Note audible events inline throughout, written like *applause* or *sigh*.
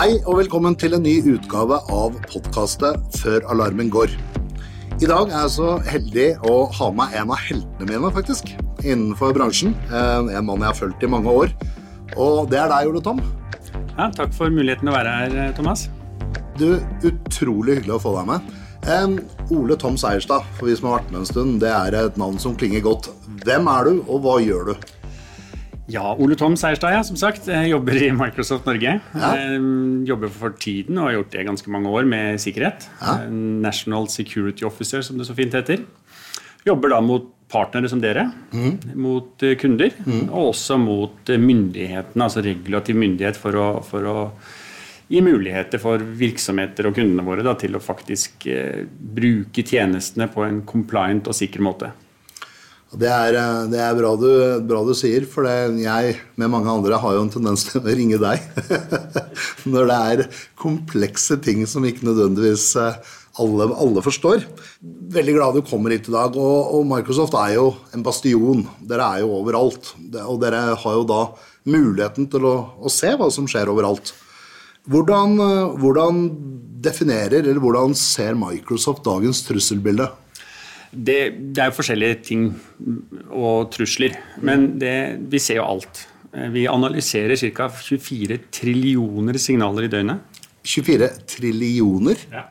Hei og velkommen til en ny utgave av podkastet Før alarmen går. I dag er jeg så heldig å ha med en av heltene mine, faktisk, innenfor bransjen. En mann jeg har fulgt i mange år. Og det er deg, Ole Tom. Ja, takk for muligheten å være her, Thomas. Du, Utrolig hyggelig å få deg med. Eh, Ole Tom Seierstad, for vi som har vært med en stund, det er et navn som klinger godt. Hvem er du, og hva gjør du? Ja, Ole Tom Seierstad, ja, som sagt. Jeg jobber i Microsoft Norge. Ja. jobber for tiden og har gjort det i ganske mange år med sikkerhet. National Security Officer, som det så fint heter. Jobber da mot partnere som dere, mot kunder, kunder, og også mot eh, myndighetene, altså regulativ myndighet, for å, for å gi muligheter for virksomheter og kundene våre da, til å faktisk eh, bruke tjenestene på en compliant og sikker måte. Det er, eh, det er bra, du, bra du sier, for jeg med mange andre har jo en tendens til å ringe deg *laughs* når det er komplekse ting som ikke nødvendigvis eh, alle, alle forstår. Veldig glad du kommer hit i dag. Og, og Microsoft er jo en bastion. Dere er jo overalt. Og dere har jo da muligheten til å, å se hva som skjer overalt. Hvordan, eh, hvordan definerer, eller hvordan ser Microsoft dagens trusselbilde? Det, det er jo forskjellige ting og trusler, men det, vi ser jo alt. Vi analyserer ca. 24 trillioner signaler i døgnet. 24 trillioner? Ja.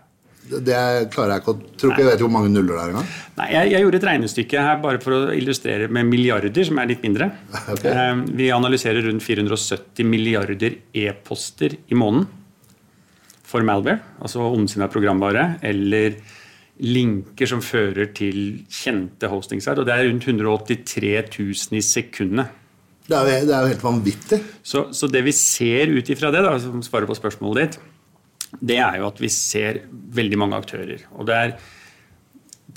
Det klarer jeg ikke å Tror ikke jeg vet hvor mange nuller det er engang. Nei, jeg, jeg gjorde et regnestykke her bare for å illustrere med milliarder, som er litt mindre. *laughs* Ok. Eh, Vi analyserer rundt 470 milliarder e-poster i måneden for malware, altså ondsinna programvare, eller linker som fører til kjente hostingsider. Og det er rundt 183 000 i sekundet. Det er, jo, det er jo helt vanvittig. Så, så det vi ser ut ifra det, da, som svarer på spørsmålet ditt, det er jo at vi ser veldig mange aktører. Og det er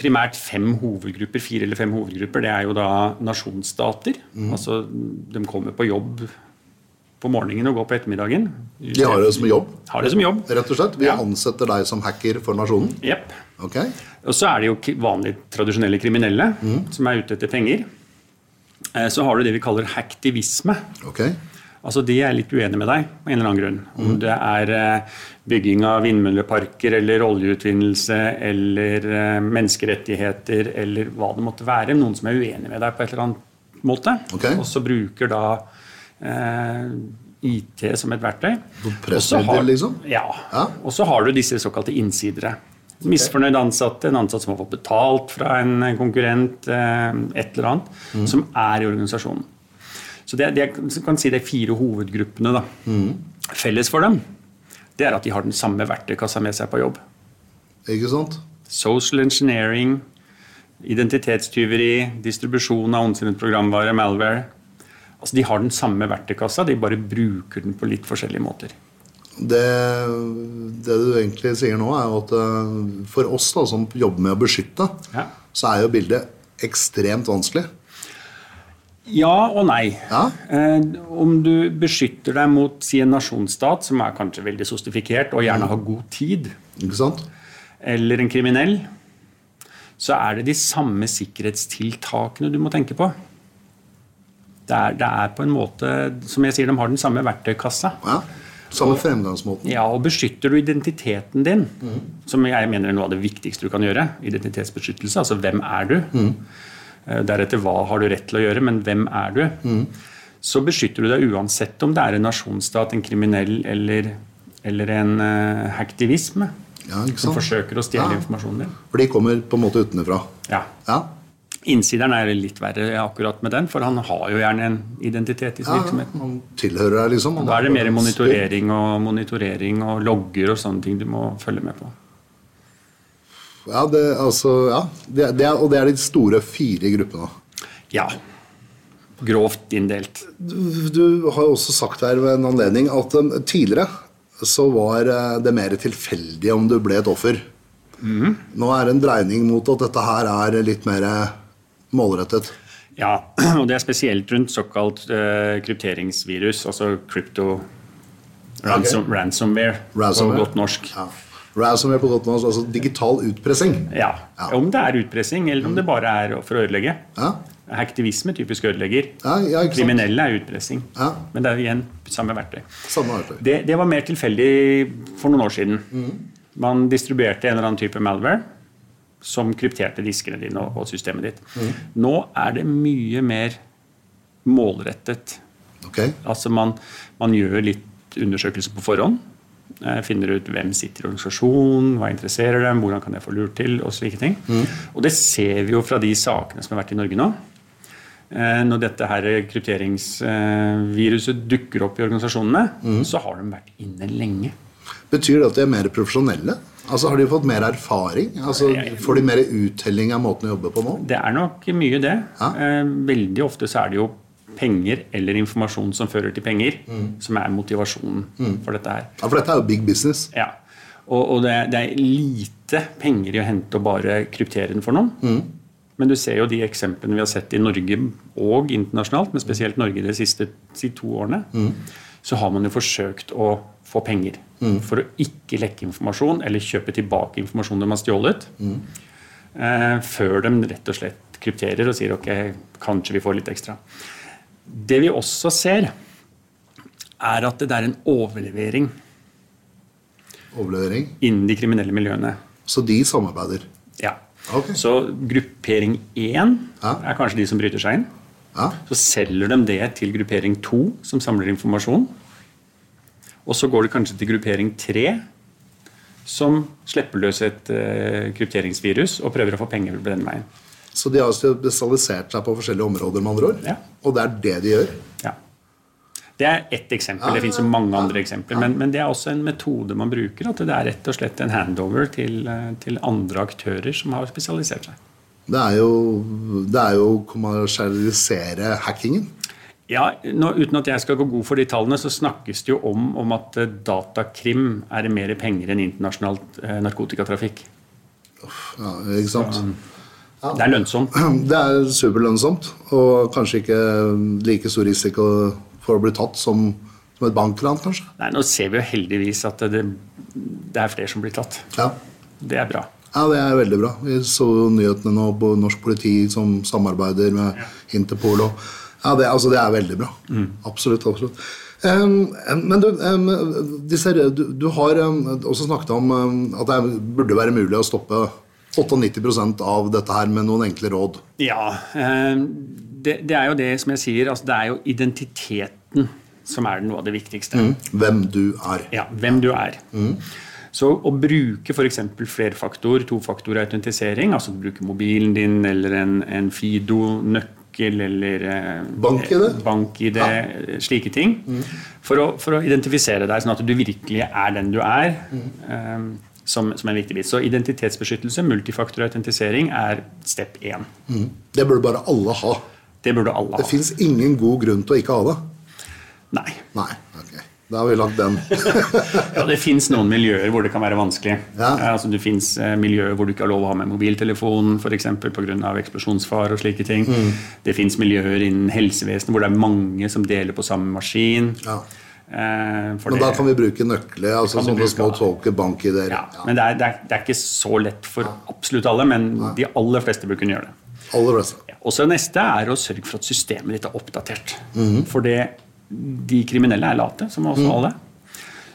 primært fem hovedgrupper, fire eller fem hovedgrupper. Det er jo da nasjonsstater. Altså de kommer på jobb på morgenen og går på ettermiddagen. De har det som jobb, Har det som jobb. rett og slett. Vi Ja. ansetter deg som hacker for nasjonen. Jepp. Ok? Og så er det jo vanlige tradisjonelle kriminelle som er ute etter penger. Eh, Så har du det vi kaller hacktivisme. Okay. Altså De er litt uenige med deg av en eller annen grunn. Om det er eh, bygging av vindmølleparker eller oljeutvinnelse eller eh, menneskerettigheter eller hva det måtte være. Noen som er uenig med deg på et eller annet måte. Okay. Og så bruker da eh, IT som et verktøy. Har- liksom? Ja. Ja. Og så har du disse såkalte innsidere. Misfornøyde ansatte, en ansatt som har fått betalt fra en konkurrent, eh, et eller annet, Mm. som er i organisasjonen. Så det, det kan si det er fire hovedgruppene. da. Mm. Felles for dem det er at de har den samme verktøykassa med seg på jobb. Ikke sant? Social engineering, identitetstyveri, distribusjon av ondsinnet programvare, malware. Altså De har den samme verktøykassa, de bare bruker den på litt forskjellige måter. Det, det du egentlig sier nå, er jo at eh, for oss da, som jobber med å beskytte, Ja. så er jo bildet ekstremt vanskelig. Ja og nei. Ja. Eh, om du beskytter deg mot si en nasjonsstat, som er kanskje veldig sostifikert og gjerne har god tid, eller en kriminell, så er det de samme sikkerhetstiltakene du må tenke på. Det er, det er på en måte Som jeg sier, de har den samme verktøykassa. Ja. Samme fremgangsmåten. Ja, og Beskytter du identiteten din, som jeg mener er noe av det viktigste du kan gjøre, identitetsbeskyttelse, altså hvem er du? Mm. Deretter hva har du rett til å gjøre, men hvem er du? Så beskytter du deg uansett om det er en nasjonsstat, en kriminell eller, eller en uh, hacktivisme Ja, som forsøker å stjele Ja. informasjonen din. For de kommer på en måte utenfra. Ja. Ja. Innsideren er litt verre akkurat med den, for han har jo gjerne en identitet i sin ja virksomhet. man tilhører deg, liksom. Da er det mer monitorering og monitorering og logger og sånne ting du må følge med på. Ja, det, altså, ja. Det, det er, og det er de store fire gruppene. Ja. Grovt inndelt. Du, du har jo også sagt her ved en anledning at um, tidligere så var eh, det mer tilfeldig om du ble et offer. Nå er det en dreining mot at dette her er litt mer målrettet. Ja, *clears throat* og det er spesielt rundt såkalt uh, krypteringsvirus, altså crypto ransom, ransomware, Ransomware. på godt norsk. Ja. Ransomware på godt norsk, altså digital utpressing. Ja. Ja. Om det er utpressing, eller om det bare er for å ødelegge. Ja. Hektivisme typisk ødelegger. Ja. Kriminelle er utpressing. Ja. Men det er igjen samme verktøy. Samme verktøy. Det, det var mer tilfeldig for noen år siden. Man distribuerte en eller annen type malware som krypterte diskene dine og, systemet ditt. Nå er det mye mer målrettet. Okay. Altså man, man gjør litt undersøkelser på forhånd. eh, Finner ut hvem sitter i organisasjonen, hva interesserer dem, hvordan kan jeg få lurt til, og slike ting. Og det ser vi jo fra de sakene som har vært i Norge nå. Eh, Når dette her krypteringsviruset dukker opp i organisasjonene, så har de vært inne lenge. Betyr det at de er mer profesjonelle? Altså Har de fått mer erfaring? Altså Får de mer uttelling av måten å jobbe på nå? Det er nok mye det. Ja. Eh, Veldig ofte så er det jo penger eller informasjon som fører til penger, som er motivasjonen for dette her. Ja, For dette er jo big business. Ja. Og, og det, det er lite penger i å hente og bare kryptere den for noen. Men du ser jo de eksemplene vi har sett i Norge og internasjonalt, men spesielt Norge de siste de to årene, så har man jo forsøkt å få penger for å ikke lekke informasjon eller kjøpe tilbake informasjon de har stjålet, eh, før de rett og slett krypterer og sier ok, kanskje vi får litt ekstra. Det vi også ser, er at det er en overlevering Overlevering. innen de kriminelle miljøene. Så de samarbeider. Ja. Okay. Så gruppering 1 Ja. er kanskje de som bryter seg inn. Ja. Så selger de det til gruppering 2, som samler informasjon. Og så går det kanskje til gruppering 3, som slipper løs et eh, krypteringsvirus og prøver å få penger på den veien. Så de har spesialisert seg på forskjellige områder, med andre ord. Ja. Og det er det de gjør. Ja. Det er ett eksempel. Det finnes jo mange andre eksempler. Men, men det er også en metode man bruker. At det er rett og slett en handover til, eh, til andre aktører som har spesialisert seg. Det er jo, det er jo å kommersialisere hackingen. Ja, nå, Uten at jeg skal gå god for de tallene, så snakkes det jo om, om at eh, datakrim er mer penger enn internasjonalt eh, narkotikatrafikk. Ja, ikke sant? Det er lønnsomt. *clears throat* Det er superlønnsomt, og kanskje ikke like stor risiko for å bli tatt som, som et bankran, kanskje. Nei, Nå ser vi jo heldigvis at det, det er flere som blir tatt. Ja. Det er bra. ja, det er veldig bra. Vi så nyhetene nå på norsk politi som samarbeider med Interpol. Og, ja, det, altså, det er veldig bra. Absolutt. absolutt. Um, men du, um, disse, du, du har um, også snakket om at det burde være mulig å stoppe 98% av dette her med noen enkle råd. Ja, det, det er jo det som jeg sier. Altså, det er jo identiteten som er noe av det viktigste. Hvem du er. Ja, hvem du er. Så å bruke f.eks. flerfaktor, tofaktorautentisering, altså bruke mobilen din eller en, en Fido-nøkkel eller eh, Bank-ID? bank-ID, slike ting, for, å, for å identifisere deg, sånn at du virkelig er den du er. eh, som, som en viktig bit. Så identitetsbeskyttelse, multifaktorautentisering, er step én. Det burde bare alle ha. Det burde alle Det ha. fins ingen god grunn til å ikke ha det. Nei. Nei. Da har vi lagt den. *laughs* Ja, det fins noen miljøer hvor det kan være vanskelig. Ja. Eh, Altså, det fins miljøer hvor du ikke har lov å ha med mobiltelefon f.eks. pga. eksplosjonsfare og slike ting. Mm. Det fins miljøer innen helsevesenet hvor det er mange som deler på samme maskin. Ja. Eh, Men da kan vi bruke nøkler, altså sånne bruke, små tolker, bank-ID-er. ja, Men det er, det, er, det er ikke så lett for absolutt alle, men de aller fleste bør kunne gjøre det. Aller fleste. Og så neste er å sørge for at systemet ditt er oppdatert. Mhm. For det, de kriminelle er late, som også alle.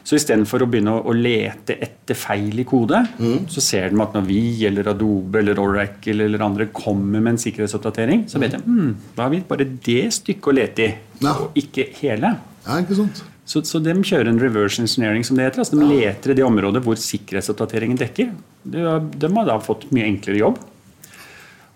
Så istedenfor å begynne å, lete etter feil i kode, mm. så ser de at når vi eller Adobe eller Oracle eller andre kommer med en sikkerhetsoppdatering, så vet de mm, da har vi bare det stykket å lete i, Ja. og ikke hele. Ja, ikke sant? Så, så de kjører en reverse engineering, som det heter. altså De leter i det området hvor sikkerhetsoppdateringen dekker. De, har- de har da fått mye enklere jobb.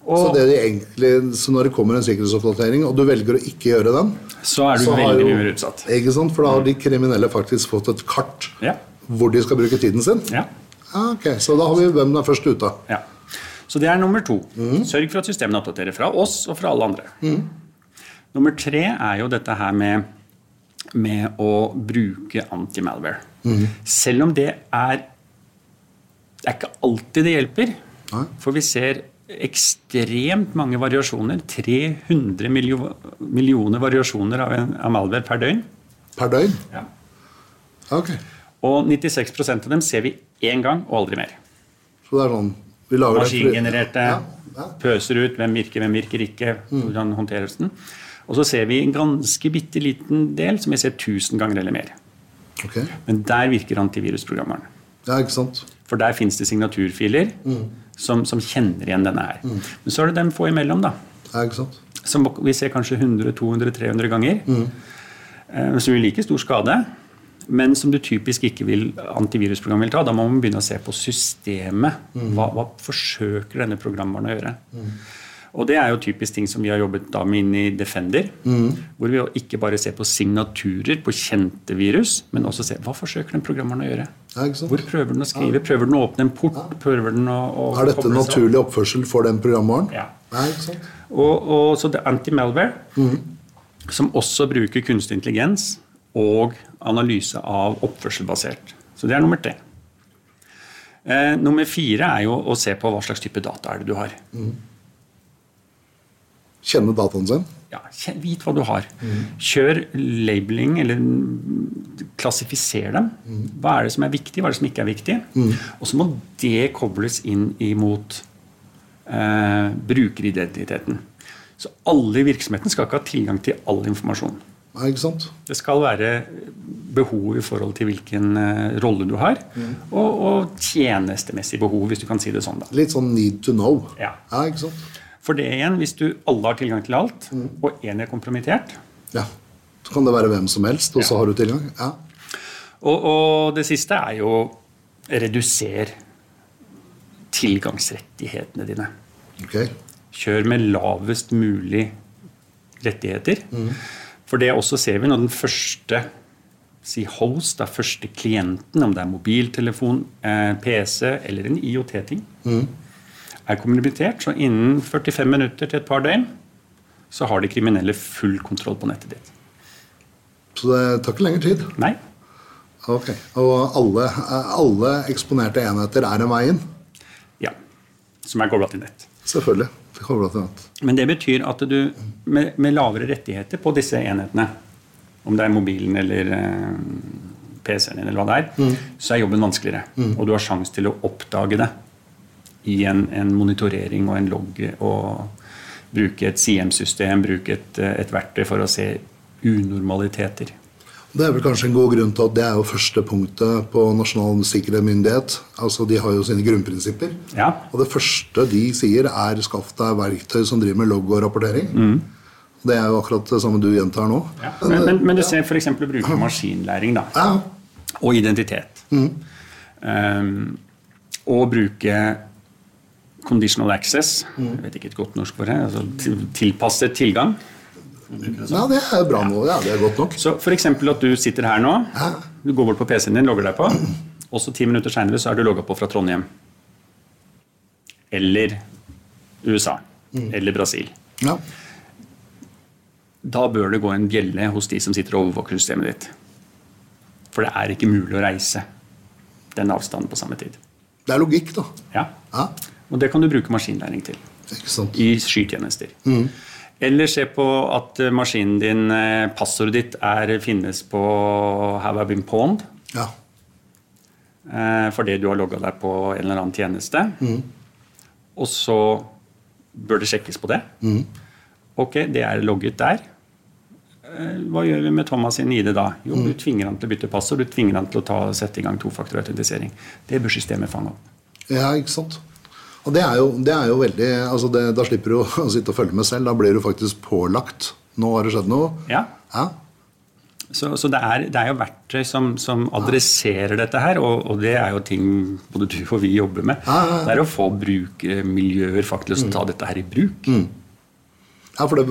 Så, Og det egentlig, så når det kommer en sikkerhetsoppdatering, og du velger å ikke gjøre den så er du så veldig mye mer utsatt. Ikke sant? For da har de kriminelle faktisk fått et kart Ja. hvor de skal bruke tiden sin. Ja. Ja, ok, Så da har vi hvem er først ute. ja. Så det er nummer to. Sørg for at systemene oppdaterer fra oss og fra alle andre. Nummer tre er jo dette her med, med å bruke anti-malware. Selv om det er Det er ikke alltid det hjelper. Nei. For vi ser ekstremt mange variasjoner. 300 millioner variasjoner av, en, av malware per døgn. Per døgn? Ja. Ok. Og 96% av dem ser vi én gang og aldri mer. Så det er sånn vi lager Maskingenererte, Ja. Pøser ut hvem virker, hvem virker ikke. hvordan håndteres den. Og så ser vi en ganske bitte liten del som vi ser 1000 ganger eller mer. Okay. Men der virker antivirusprogrammeren. Ja, ikke sant. For der fins det signaturfiler som, som kjenner igjen denne her. Men så er det dem få imellom, da. Ja, ikke sant. Som vi ser kanskje 100, 200, 300 ganger. Eh, Som gir like stor skade, men som du typisk ikke vil antivirusprogram vil ta. Da må man begynne å se på systemet. Hva, hva forsøker denne programvaren å gjøre? Og det er jo typisk ting som vi har jobbet da med inn i Defender. Hvor vi jo ikke bare ser på signaturer på kjente virus, men også ser hva forsøker den programmeren å gjøre. Ja. Hvor prøver den å skrive? Prøver den å åpne en port? Prøver den å, å Er dette en naturlig oppførsel for den programvaren? Ja. Ja. Og, og så det er anti-malware, som også bruker kunstig intelligens og analyse av oppførselbasert. Så det er nummer tre. Eh, nummer fire er jo å se på hva slags type data er det du har. Kjenne dataen sin? Ja, Vit hva du har. Kjør labeling, eller mm, klassifiser dem. Hva er det som er viktig, hva er det som ikke er viktig? Og så må det kobles inn imot eh, brukeridentiteten. Så alle i virksomheten skal ikke ha tilgang til all informasjon. Nei, ikke sant. Det skal være behov i forhold til hvilken eh, rolle du har, og, og tjenestemessig behov, hvis du kan si det sånn. da. Litt sånn need to know. Ja. Ja, ikke sant. For det igjen, hvis du alle har tilgang til alt, og én er kompromittert, Ja. Så kan det være hvem som helst, og så Ja. har du tilgang. Ja. Og, og det siste er jo reduser tilgangsrettighetene dine. Ok. Kjør med lavest mulig rettigheter. For det også ser vi når den første si host, da første klienten, om det er mobiltelefon, eh, PC eller en IOT-ting, er kompromittert, så innen 45 minutter til et par døgn så har de kriminelle full kontroll på nettet ditt. Så det tar ikke lengre tid. Nei, Ok. Og alle, alle eksponerte enheter er en vei inn? ja. Som er kobla til nett. Selvfølgelig. Det kobla til nett. Men det betyr at du med, med lavere rettigheter på disse enhetene, om det er mobilen eller eh, PC-en din eller hva det er, så er jobben vanskeligere. Og du har sjanse til å oppdage det i en, en monitorering og en logg. Og bruke et CM-system, bruke et, et verktøy for å se unormaliteter. Det er vel kanskje en god grunn til at det er jo første punktet på Nasjonal sikkerhetsmyndighet. Altså De har jo sine grunnprinsipper. Ja, Og det første de sier, er skaff deg verktøy som driver med logg og rapportering. Det er jo akkurat det samme du gjentar nå. ja. Men, men, men du ser f.eks. å bruke *clears throat* maskinlæring da, Ja, og identitet. Um, og bruke conditional access. Jeg vet ikke et godt norsk for det. Altså tilpasset tilgang. ja det er bra nå. Ja, det er godt nok. Så f.eks. at du sitter her nå, du går bort på PC-en din, logger deg på, og så ti minutter seinere så er du logga på fra Trondheim. Eller USA. Eller Brasil. Ja. Da bør det gå en bjelle hos de som sitter og overvåker systemet ditt. For det er ikke mulig å reise den avstanden på samme tid. Det er logikk, da. Ja. Ja, Og det kan du bruke maskinlæring til. ikke sant. i skytjenester. Eller se på at eh, maskinen din, eh, passordet ditt, er, finnes på Have I Been Pawned. Ja. eh, Fordi du har logga deg på en eller annen tjeneste. Og så bør det sjekkes på det. Ok, det er logget der. Hva gjør vi med Thomas sin ID da? Jo, du tvinger han til å bytte passord. Du tvinger han til å ta, sette i gang tofaktorautentisering. Det bør systemet fange opp. ja, ikke sant. Og det er jo, det er jo veldig altså det, Da slipper du *laughs* å sitte og følge med selv. Da blir du faktisk pålagt. Nå har det skjedd noe. Ja, Ja. Så, så det, er, det er jo verktøy som, som adresserer dette her, og, og det er jo ting både du og vi jobber med. Ja, ja, ja. Det er å få brukermiljøer faktisk til å ta dette her i bruk. Ja, for det,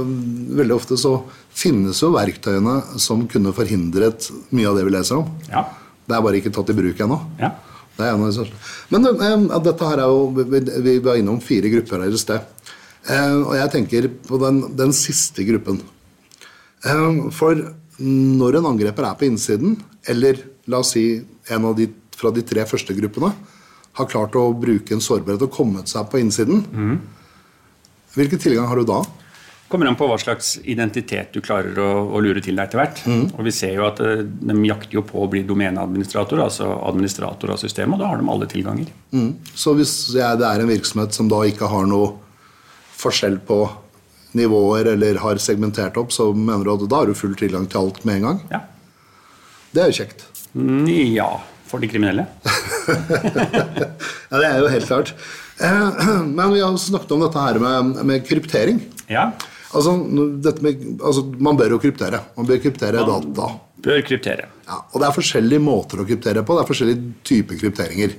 Veldig ofte så finnes jo verktøyene som kunne forhindret mye av det vi leser om. Ja. Det er bare ikke tatt i bruk ennå. ja. Det er en av de største. Men eh, dette her er jo, vi, vi var innom fire grupper her i sted. Eh, og jeg tenker på den, den siste gruppen. Eh, for når en angreper er på innsiden, eller la oss si en av de fra de tre første gruppene, har klart å bruke en sårbarhet og kommet seg på innsiden, hvilken tilgang har du da? Kommer an på hva slags identitet du klarer å, å lure til deg etter hvert. Og vi ser jo at eh, De jakter jo på å bli domeneadministrator, altså administrator av systemet, og da har de alle tilganger. Mm. Så hvis jeg, det er en virksomhet som da ikke har noe forskjell på nivåer eller har segmentert opp, så mener du at da har du full tilgang til alt med en gang? Ja. Det er jo kjekt. Mm, Ja, for de kriminelle. *laughs* Ja, det er jo helt klart. Eh, *clears throat* Men vi har snakket om dette her med, med kryptering. Ja. Altså, dette med, altså, man bør jo kryptere. Man bør kryptere data. Bør kryptere. Ja, og det er forskjellige måter å kryptere på. Det er forskjellige typer krypteringer.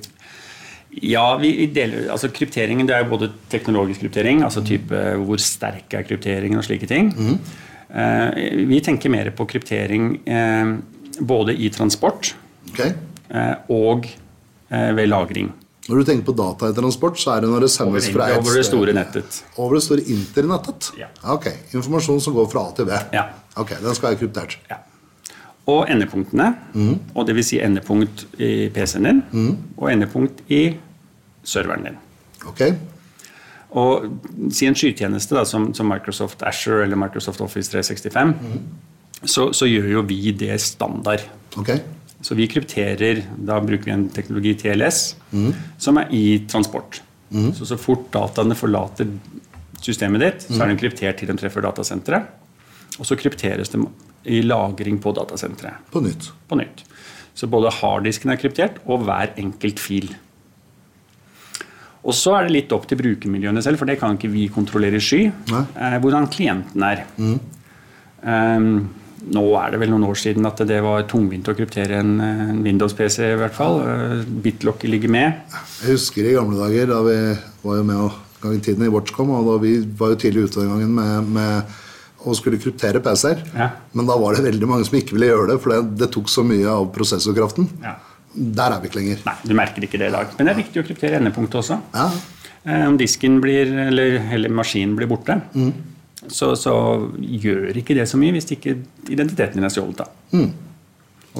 Ja, deler, altså krypteringen det er jo både teknologisk kryptering, altså type hvor sterk er krypteringen og slike ting. Eh, vi tenker mer på kryptering eh, både i transport okay. eh, og eh, ved lagring. Når du tenker på data i transport, så er det når det sendes fra et Over det store nettet. Over det store internettet? Ja. Ok. Informasjon som går fra A til B. Ja. Ok, Den skal være kryptert. Ja. Og endepunktene, og det vil si endepunkt i PC-en din, og endepunkt i serveren din. Ok? Og si en skytjeneste da, som, som Microsoft Azure eller Microsoft Office 365, så, så gjør jo vi det standard. Ok? Så vi krypterer, da bruker vi en teknologi TLS, som er i transport. Så så fort dataene forlater systemet ditt, så er den kryptert til de treffer datasenteret. Og så krypteres de i lagring på datasenteret På nytt. på nytt. Så både harddisken er kryptert, og hver enkelt fil. Og så er det litt opp til brukermiljøene selv, for det kan ikke vi kontrollere i sky. Nei. Eh, hvordan klienten er. Um, nå er det vel noen år siden at det var tungvint å kryptere en, en Windows-PC, i hvert fall. Bitlock ligger med. Jeg husker i gamle dager da vi var jo med og gang i tiden i Watchcom, og da vi var jo tidlig ute den gangen med, med å skulle kryptere PC-er. Ja. Men da var det veldig mange som ikke ville gjøre det, for det, det tok så mye av prosessorkraften. Ja. Der er vi ikke lenger. Nei, du merker ikke det i dag. Men det er viktig å kryptere endepunktet også. Ja. Eh, Om disken blir, eller, eller maskinen blir borte, så, så gjør ikke det så mye hvis ikke identiteten din er stjålet.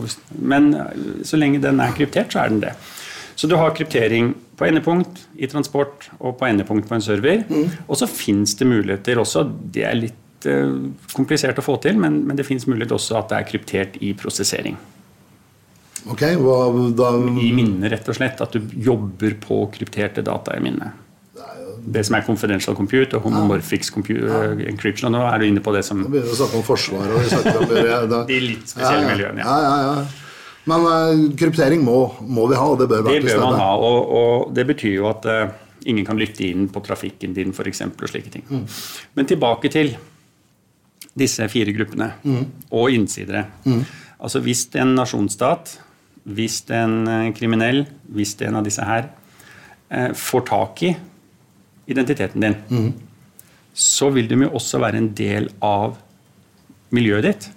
hvis, men eh, så lenge den er kryptert, så er den det. Så du har kryptering på endepunkt i transport og på endepunkt på en server. Og så fins det muligheter også. Det er litt eh, komplisert å få til, men, men det fins mulighet også at det er kryptert i prosessering. Ok, hva da I minnet, rett og slett. At du jobber på krypterte data i minnet. Det som er confidential compute og homomorphic compu- eh, encryption. Og nå er du inne på det som Da begynner å snakke om Forsvaret og vi snakker om det, da, *laughs* De litt spesielle miljøene, Ja, ja, ja. Men uh, kryptering må, må vi ha, og det bør være til bør man ha, og, og det betyr jo at uh, ingen kan lytte inn på trafikken din eksempel, og slike ting. Mm. Men tilbake til disse fire gruppene, Mm. og innsidere. Altså Hvis en nasjonsstat, hvis en kriminell, hvis en av disse her eh, får tak i identiteten din, Mm. så vil de jo også være en del av miljøet ditt.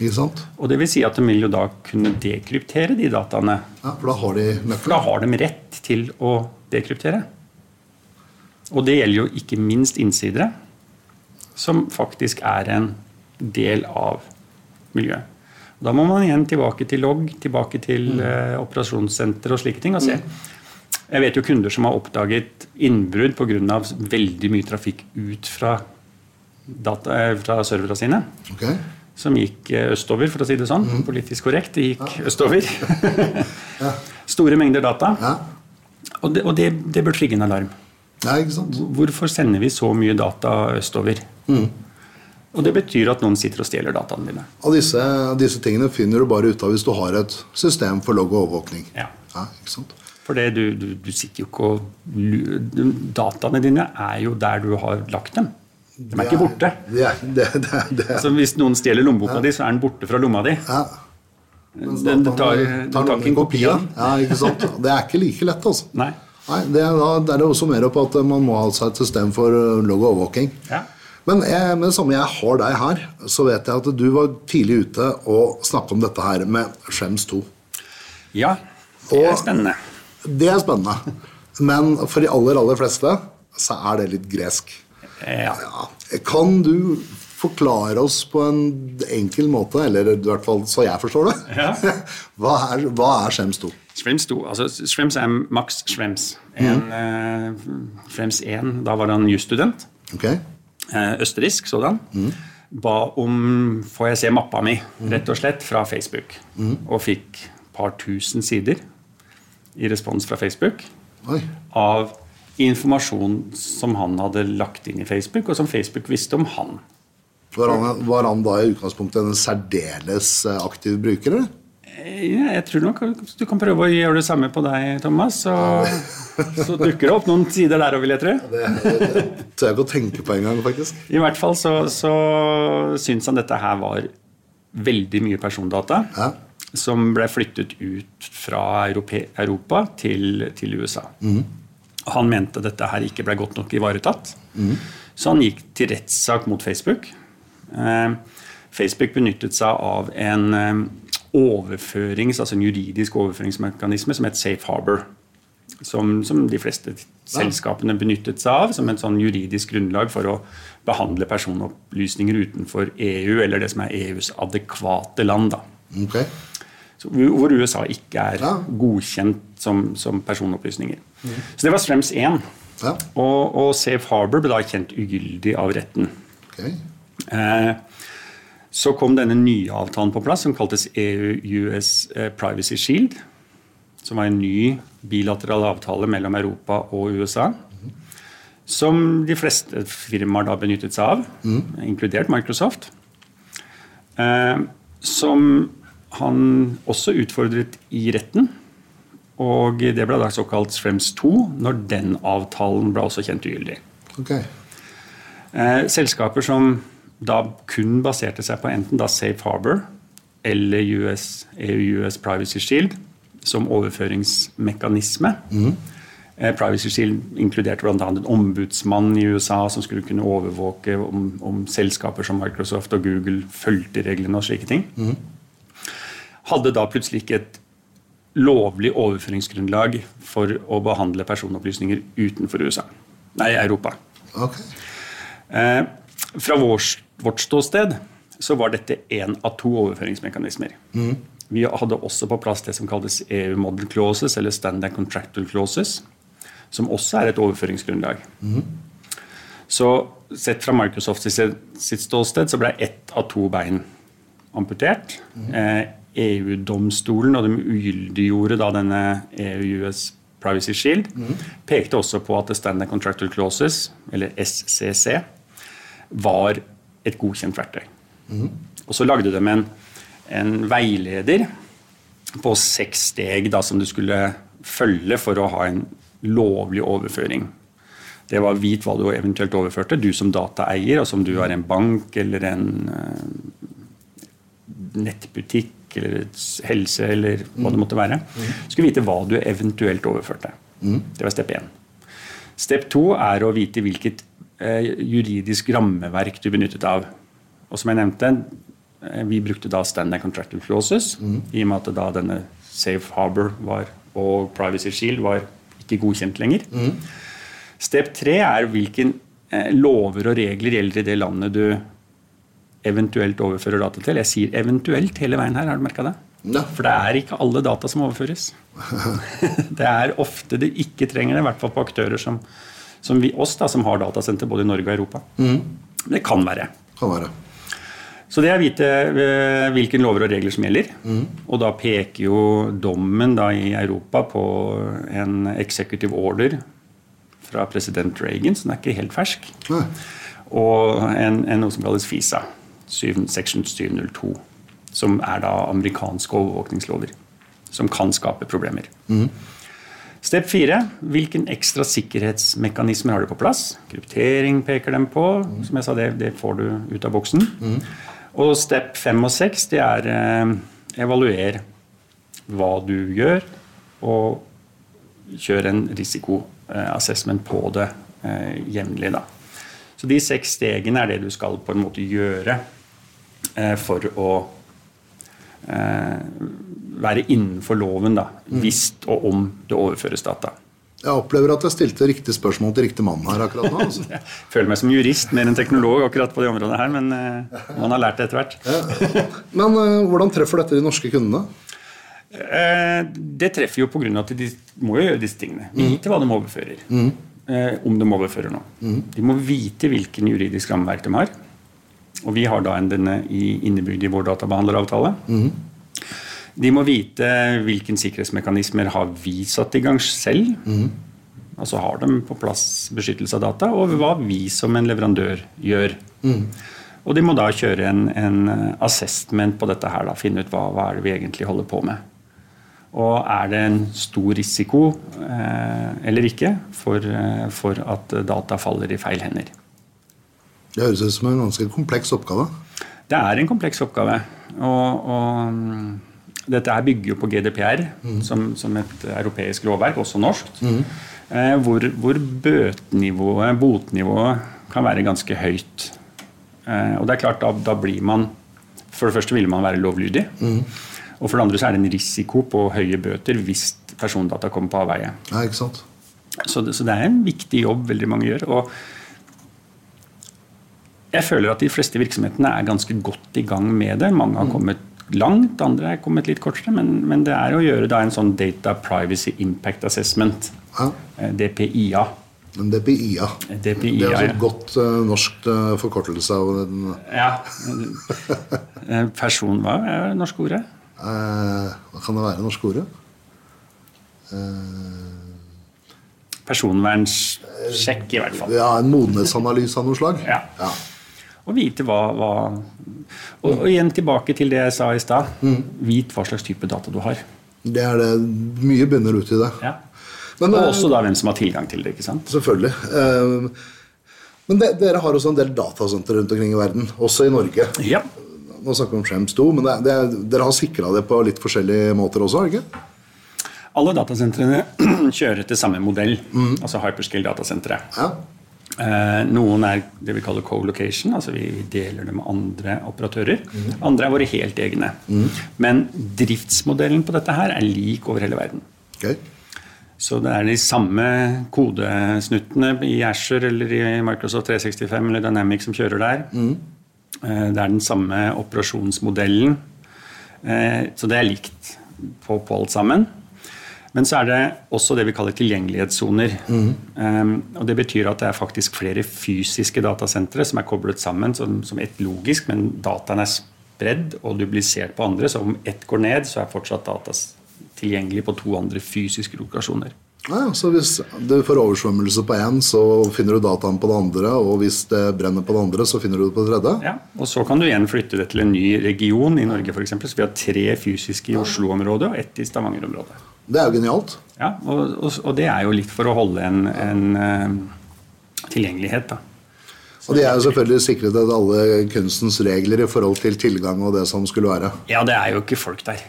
Ikke sant? Og det vil si at de vil jo da kunne dekryptere de dataene Ja, For da har de for da har de rett til å dekryptere. Og det gjelder jo ikke minst innsidere, som faktisk er en del av miljøet. Da må man igjen tilbake til logg, tilbake til eh, operasjonssenter og slike ting. og se. Jeg vet jo kunder som har oppdaget innbrudd pga. veldig mye trafikk ut fra, data, eh, fra serverne sine Okay. som gikk eh, østover, for å si det sånn. Politisk korrekt. Det gikk østover. *laughs* Store mengder data. ja. Og, det, og det, det bør trigge en alarm. ja? Hvorfor sender vi så mye data østover? Og det betyr at noen sitter og stjeler dataene dine. Og disse, disse tingene finner du bare ut av hvis du har et system for logg og overvåkning. Ja. Ja, ikke sant? For det, du, du, du sitter jo ikke og Dataene dine er jo der du har lagt dem. De er ikke borte. Det er, det, det, det, Altså, hvis noen stjeler lommeboka di, så er den borte fra lomma di. ja. Den, den tar, tar tar ikke en kopi av den. Ja, ikke sant? Det er ikke like lett, altså. Nei. Nei, det er, da, det er det også mer på at man må ha seg et system for uh, logg og overvåking. Ja. Men jeg, med det samme jeg har deg her, så vet jeg at du var tidlig ute og snakket om dette her med Skjems 2. ja, det er Og- spennende. Det er spennende. Men for de aller, aller fleste så er det litt gresk. Ja. Ja. Kan du forklare oss på en enkel måte, eller i hvert fall så jeg forstår det, Ja. *laughs* hva, er, hva er Schrems 2? Schrems 2, altså Schrems er Max Schrems. En, eh, Schrems 1, da var han jusstudent. Ok? Eh, østerriksk sådan. Ba om får jeg se mappa mi, rett og slett, fra Facebook. Og fikk et par tusen sider i respons fra Facebook Oi. av informasjon som han hadde lagt inn i Facebook, og som Facebook visste om han. Var han, var han da i utgangspunktet en særdeles eh, aktiv bruker? eller? Ja, jeg tror nok du kan prøve å gjøre det samme på deg, Thomas. Så, så dukker det opp noen sider der òg, vil jeg tro. Det, det tør jeg ikke å tenke på engang, faktisk. I hvert fall så, så syns han dette her var veldig mye persondata. Ja. Som ble flyttet ut fra Europa til, til USA. Han mente dette her ikke ble godt nok ivaretatt. Så han gikk til rettssak mot Facebook. Eh, Facebook benyttet seg av en eh, overførings, altså en juridisk overføringsmekanisme som het Safe Harbor. Som, som de fleste selskapene benyttet seg av som et sånn juridisk grunnlag for å behandle personopplysninger utenfor EU, eller det som er EUs adekvate land. da. Ok. Hvor USA ikke er godkjent som, som personopplysninger. Så det var Strems 1. Ja. Og, og Safe Harbor ble da kjent ugyldig av retten. Okay. Eh, så kom denne nye avtalen på plass, som kaltes EU-US eh, Privacy Shield. Som var en ny bilateral avtale mellom Europa og USA. Som de fleste firmaer da benyttet seg av, inkludert Microsoft. Eh, som han også utfordret i retten. Og det ble da såkalt Schrems 2, når den avtalen ble også kjent ugyldig. ok. Eh, selskaper som da kun baserte seg på enten da Safe Harbor eller US, EU-US Privacy Shield som overføringsmekanisme. Mm. Privacy Shield inkluderte bl.a. en ombudsmann i USA som skulle kunne overvåke om, om selskaper som Microsoft og Google fulgte reglene og slike ting. Hadde da plutselig ikke et lovlig overføringsgrunnlag for å behandle personopplysninger utenfor USA. Nei, Europa. Okay. Eh, fra vår, vårt ståsted så var dette én av to overføringsmekanismer. Vi hadde også på plass det som kalles EU Model Clauses, eller Standard Contractual Clauses, som også er et overføringsgrunnlag. Så sett fra Microsoft sitt, sitt ståsted så ble ett av to bein amputert. Eh, EU-domstolen, og de ugyldiggjorde da denne EU-US Privacy Shield, pekte også på at Standard Contractual Clauses, eller SCC, var et godkjent verktøy. Og så lagde de en, en veileder på seks steg da, som du skulle følge for å ha en lovlig overføring. Det var vit hva du eventuelt overførte, du som dataeier, altså om du er en bank eller en eh, nettbutikk eller helse eller hva det måtte være. Du skulle vite hva du eventuelt overførte. Det var step 1. Step 2 er å vite hvilket eh, juridisk rammeverk du benyttet av. Og som jeg nevnte, eh, vi brukte da standard contractual clauses, i og med at da denne Safe Harbor var, og Privacy Shield var ikke godkjent lenger. Step 3 er hvilken eh, lover og regler gjelder i det landet du eventuelt overfører data til. Jeg sier eventuelt hele veien her, har du merka det? Ja. For det er ikke alle data som overføres. *laughs* det er ofte det ikke trenger det, i hvert fall på aktører som, som vi, oss, da, som har datasenter både i Norge og Europa. Det kan være. Kan være. Så det er å vite hvilken hvilke lover og regler som gjelder. Og da peker jo dommen da i Europa på en executive order fra president Reagan, så den er ikke helt fersk. Nei. Og en, en noe som kalles FISA, 7, section 702. Som er da amerikanske overvåkningslover. Som kan skape problemer. Step 4. Hvilken ekstra sikkerhetsmekanismer har du på plass? Kryptering peker dem på. Som jeg sa, det, det får du ut av boksen. Og step 5 og 6 det er eh, evaluer hva du gjør, og kjør en risikoassessment på det eh, jevnlig. Så de seks stegene er det du skal på en måte gjøre eh, for å eh, være innenfor loven, da, hvis og om det overføres data. Jeg opplever at jeg stilte riktig spørsmål til riktig mann her akkurat nå. *laughs* Altså. Jeg føler meg som jurist mer enn teknolog akkurat på det området her, men eh, man har lært det etter hvert. Men eh, hvordan treffer dette de norske kundene? Eh, det treffer jo av at de må jo gjøre disse tingene. Vite hva de overfører. Eh, om de overfører noe. De må vite hvilken juridisk rammeverk de har. Og vi har da en denne innebygd i vår databehandleravtale. De må vite hvilken sikkerhetsmekanismer har vi satt i gang selv. altså har de på plass beskyttelse av data, og hva vi som en leverandør gjør. Og de må da kjøre en, en assessment på dette her, da, finne ut hva, hva er det vi egentlig holder på med. Og er det en stor risiko eh, eller ikke for, eh, for at data faller i feil hender. Det høres ut som en ganske kompleks oppgave. Det er en kompleks oppgave. Og, og mm, dette her bygger jo på GDPR, som, som, et europeisk lovverk, også norsk. Eh, hvor, hvor bøtenivået, botnivået, kan være ganske høyt. Eh, og det er klart, da, da, blir man For det første vil man være lovlydig. Og for det andre så er det en risiko på høye bøter hvis persondata kommer på avveie. Ja, ikke sant? Så det, så det er en viktig jobb veldig mange gjør. og jeg føler at de fleste virksomhetene er ganske godt i gang med det. Mange har kommet langt, andre er kommet litt kortere. Men, men det er å gjøre da en sånn Data Privacy Impact Assessment, Ja. eh, DPIA. Men DPIA. DPIA, Det er altså ja. et godt uh, norsk uh, forkortelse av den Ja. Eh, Person, hva er det norske ordet? uh, Hva kan det være, norske ordet? Uh, Personvernssjekk, i hvert fall. ja, en modenhetsanalyse av noe slag? Ja. ja. Og vite hva, hva og, og igjen tilbake til det jeg sa i stad. Vit hva slags type data du har. Det er det. Mye bunner ut i det. Ja. Men, og eh, også da hvem som har tilgang til det. ikke sant? Selvfølgelig. Eh, Men de, dere har også en del datasentre rundt omkring i verden, også i Norge. Ja. Nå snakker vi om Skjems 2, men det, det, dere har sikra det på litt forskjellige måter også? ikke? Alle datasentrene *clears throat* kjører til samme modell, altså hyperscale datasentre. Ja. Eh, noen er det vi kaller co-location, altså vi deler det med andre operatører. Andre er våre helt egne. Men driftsmodellen på dette her er lik over hele verden. Okay. Så det er de samme kodesnuttene i Asher eller i Microsoft 365 eller Dynamic som kjører der. Eh, Det er den samme operasjonsmodellen. Eh, Så det er likt på, på alt sammen. Men så er det også det vi kaller tilgjengelighetssoner. Um, og Det betyr at det er faktisk flere fysiske datasentre som er koblet sammen som, som ett logisk, men dataen er spredd og dublisert på andre. Så om ett går ned, så er fortsatt data tilgjengelig på to andre fysiske lokasjoner. Ja, så hvis du får oversvømmelse på én, så finner du dataen på det andre. Og hvis det brenner på det andre, så finner du det på det tredje. Ja, og Så kan du igjen flytte det til en ny region i Norge. Eksempel. så Vi har tre fysiske i Oslo-området og ett i Stavanger-området. Det er jo genialt. Ja, og, og, og det er jo litt for å holde en, en uh, tilgjengelighet. da. Og de er jo selvfølgelig sikret etter alle kunstens regler i forhold til tilgang og det som skulle være. Ja, det er jo ikke folk der.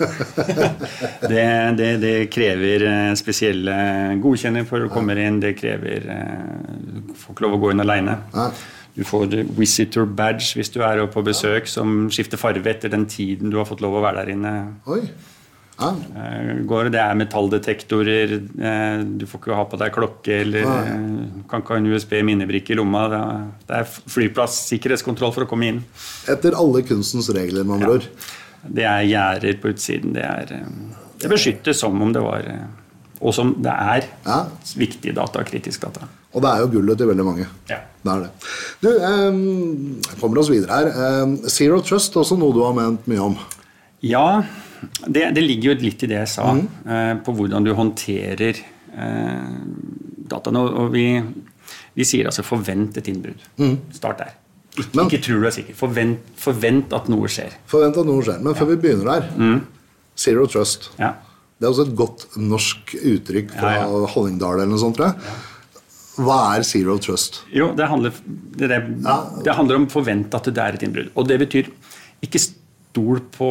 *laughs* det, det, det krever eh, spesielle godkjenninger for å komme inn. Det krever eh, Du får ikke lov å gå inn aleine. Du får visitor badge hvis du er på besøk, som skifter farve etter den tiden du har fått lov å være der inne. Oi. Ja. Eh, Går, det er metalldetektorer, eh, du får ikke ha på deg klokke eller ja. kan ikke ha en USB-minnebrikke i lomma. Det er- er flyplass, sikkerhetskontroll for å komme inn. Etter alle kunstens regler, med andre ord. Det er gjerder på utsiden. Det er eh, Det beskyttes som om det var eh, Og som det er Ja. viktige data, kritisk data. Og det er jo gullet til veldig mange. Ja. Det er det. Du, eh, kommer oss videre her. Eh, Zero Trust, også noe du har ment mye om. Ja, det, det ligger jo litt i det jeg sa, eh, på hvordan du håndterer eh, dataene. Og, vi, vi sier altså 'forvent et innbrudd'. Start der. Ikke, Men- ikke tror du er sikker. Forvent, forvent at noe skjer. Forvent at noe skjer. Men før vi begynner her Zero Trust. Ja. Det er også et godt norsk uttrykk fra Ja, ja. Hallingdal eller noe sånt, tror jeg. Hva er Zero Trust? Jo, det handler, det, det, det handler om forvent at det er et innbrudd. Og det betyr ikke stol på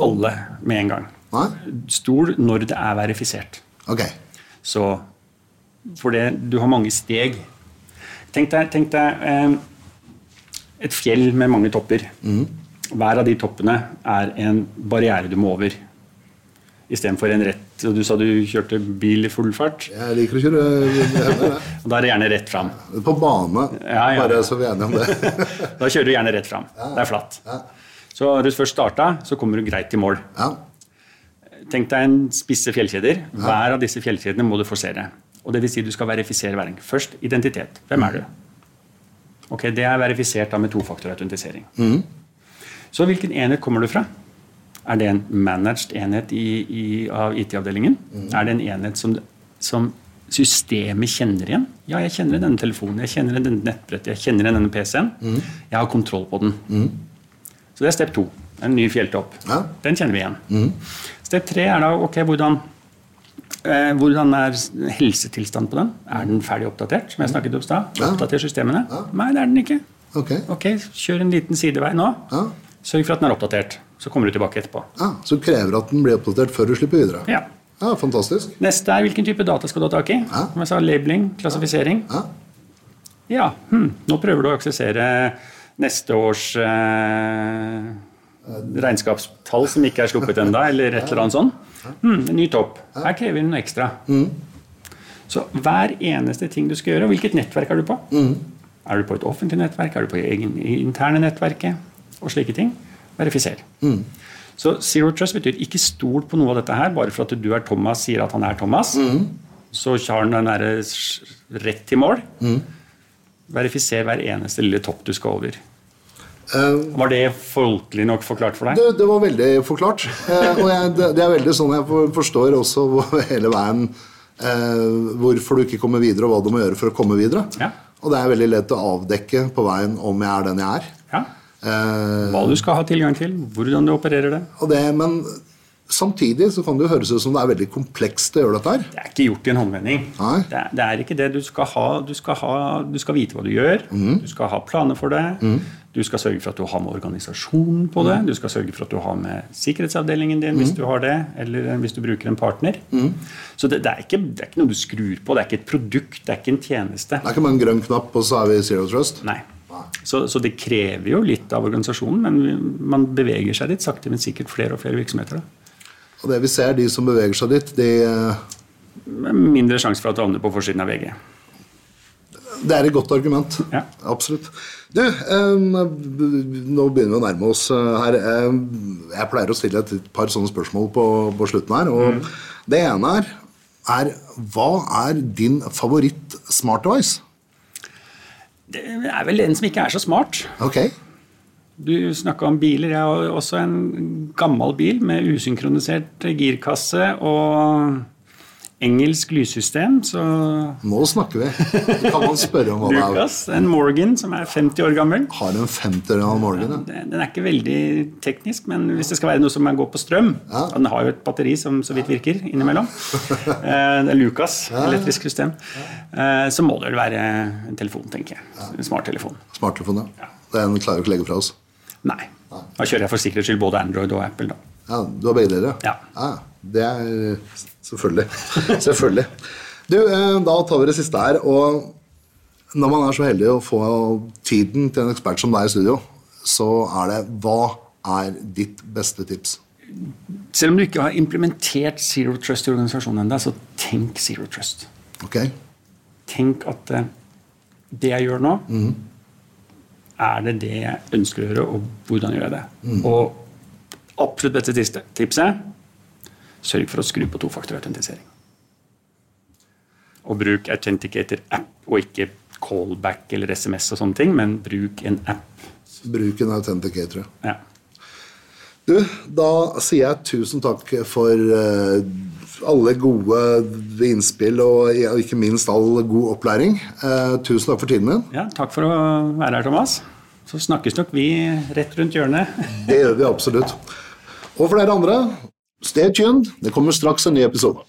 alle med en gang. Hva? Stol når det er verifisert. Ok. Så For det, du har mange steg. Tenk deg, tenk deg eh, et fjell med mange topper. Hver av de toppene er en barriere du må over. Istedenfor en rett Du sa du kjørte bil i full fart. Jeg liker å kjøre *laughs* og Da er det gjerne rett fram. På bane, Ja, ja. bare så vi er enige om det. *laughs* Da kjører du gjerne rett fram. Det er flatt. Så når du først starta, så kommer du greit til mål. Ja. Tenk deg en spisse fjellkjeder. Hver av disse fjellkjedene må du forsere. Og det vil si du skal verifisere enkelt. Først identitet. Hvem er du? Ok, Det er verifisert da med tofaktorautentisering. Så hvilken enhet kommer du fra? Er det en managed enhet i, i, av IT-avdelingen? Er det en enhet som som systemet kjenner igjen. Ja, jeg kjenner denne telefonen, jeg kjenner denne nettbrettet, jeg kjenner denne PC-en. Jeg har kontroll på den. Så det er step 2. En ny fjelltopp. Ja. Den kjenner vi igjen. Step 3 er da ok, hvordan, eh, hvordan er helsetilstanden på den? Er den ferdig oppdatert? som jeg snakket om i stad? Ja. Oppdater systemene? Nei, det er den ikke. Ok. Ok, Kjør en liten sidevei nå. Ja. Sørg for at den er oppdatert. Så kommer du tilbake etterpå. Ja, så krever at den blir oppdatert før du slipper videre. Ja. Ja, fantastisk. Neste er hvilken type data skal du ha tak i. Ja. Som jeg sa, Labeling, klassifisering. Ja. Ja, hm, nå prøver du å aksessere neste års eh, regnskapstall som ikke er sluppet ennå, eller et eller annet sånt. Mm, ny topp. Her krever vi noe ekstra. Så hver eneste ting du skal gjøre, og hvilket nettverk er du på? Er du på et offentlig nettverk? Er du på egen, interne nettverket? Og slike ting. Verifiser. Så Zero Trust betyr ikke stol på noe av dette her, bare for at du er Thomas, sier at han er Thomas. Så har han den derre rett til mål. Verifiser hver eneste lille topp du skal over. Eh, Var det folkelig nok forklart for deg? Det, det var veldig forklart. Eh, og jeg, det, det er veldig sånn jeg forstår også hele veien eh, hvorfor du ikke kommer videre, og hva du må gjøre for å komme videre. Ja. Og det er veldig lett å avdekke på veien om jeg er den jeg er. Ja. Eh, Hva du skal ha tilgang til, hvordan du opererer det. og det, men samtidig så kan det jo høres ut som det er veldig komplekst å gjøre dette her. Det er ikke gjort i en håndvending. Det, er, det er ikke det. Du skal, ha, du, skal ha, du skal vite hva du gjør. Du skal ha planer for det. Du skal sørge for at du har med organisasjonen på det. Du skal sørge for at du har med sikkerhetsavdelingen din hvis du har det, eller hvis du bruker en partner. Så det, det, er ikke, det er ikke noe du skrur på. Det er ikke et produkt, det er ikke en tjeneste. Det er ikke bare en grønn knapp, og så er vi Zero Trust. Nei. Så, så det krever jo litt av organisasjonen, men man beveger seg dit sakte, men sikkert flere og flere virksomheter. Da. Og det vi ser, de som beveger seg dit, de, Mindre sjanse for at du havner på forsiden av VG. det er et godt argument. Ja. Absolutt. Du, nå begynner vi å nærme oss eh, her. Jeg pleier å stille et par sånne spørsmål på, på slutten her. Og det ene er, er hva er din favoritt smart device? Det er vel en som ikke er så smart. Ok. Du snakka om biler. Jeg har også en gammel bil med usynkronisert girkasse og engelsk lyssystem. Så Nå snakker vi. Det Kan man spørre om hva det er? Lukas, en Morgan som er 50 år gammel. Har en 50 år morgen? Ja. Det- Den er ikke veldig teknisk, men hvis det skal være noe som går på strøm Ja. Den har jo et batteri som så vidt virker innimellom. *laughs* Eh, Det er Lucas, elektrisk system. Eh, Så må det vel være en telefon, tenker jeg. En smarttelefon. Smarttelefon, ja. Den klarer vi ikke å legge fra oss. Nei. Da kjører jeg for sikkerhets skyld både Android og Apple, da. Ja, Du har begge deler? Ja. Det er selvfølgelig. *laughs* selvfølgelig. Du, eh, Da tar vi det siste her. og Når man er så heldig å få tiden til en ekspert som deg i studio, så er det hva er ditt beste tips? Selv om du ikke har implementert Zero Trust i organisasjonen ennå, så tenk Zero Trust. Ok? Tenk at eh, det jeg gjør nå, er det det jeg ønsker å gjøre, og hvordan gjør jeg det? Og absolutt beste siste tipset sørg for å skru på tofaktorautentisering. Og bruk Authenticator-app, og ikke callback eller SMS og sånne ting, men bruk en app. Bruk en authenticator. Ja. Du, da sier jeg tusen takk for eh, alle gode innspill og ikke minst all god opplæring. Eh, tusen takk for tiden din. ja, takk for å være her, Thomas. Så snakkes nok vi rett rundt hjørnet. Det gjør vi absolutt. Og for dere andre, stay tuned. Det kommer straks en ny episode.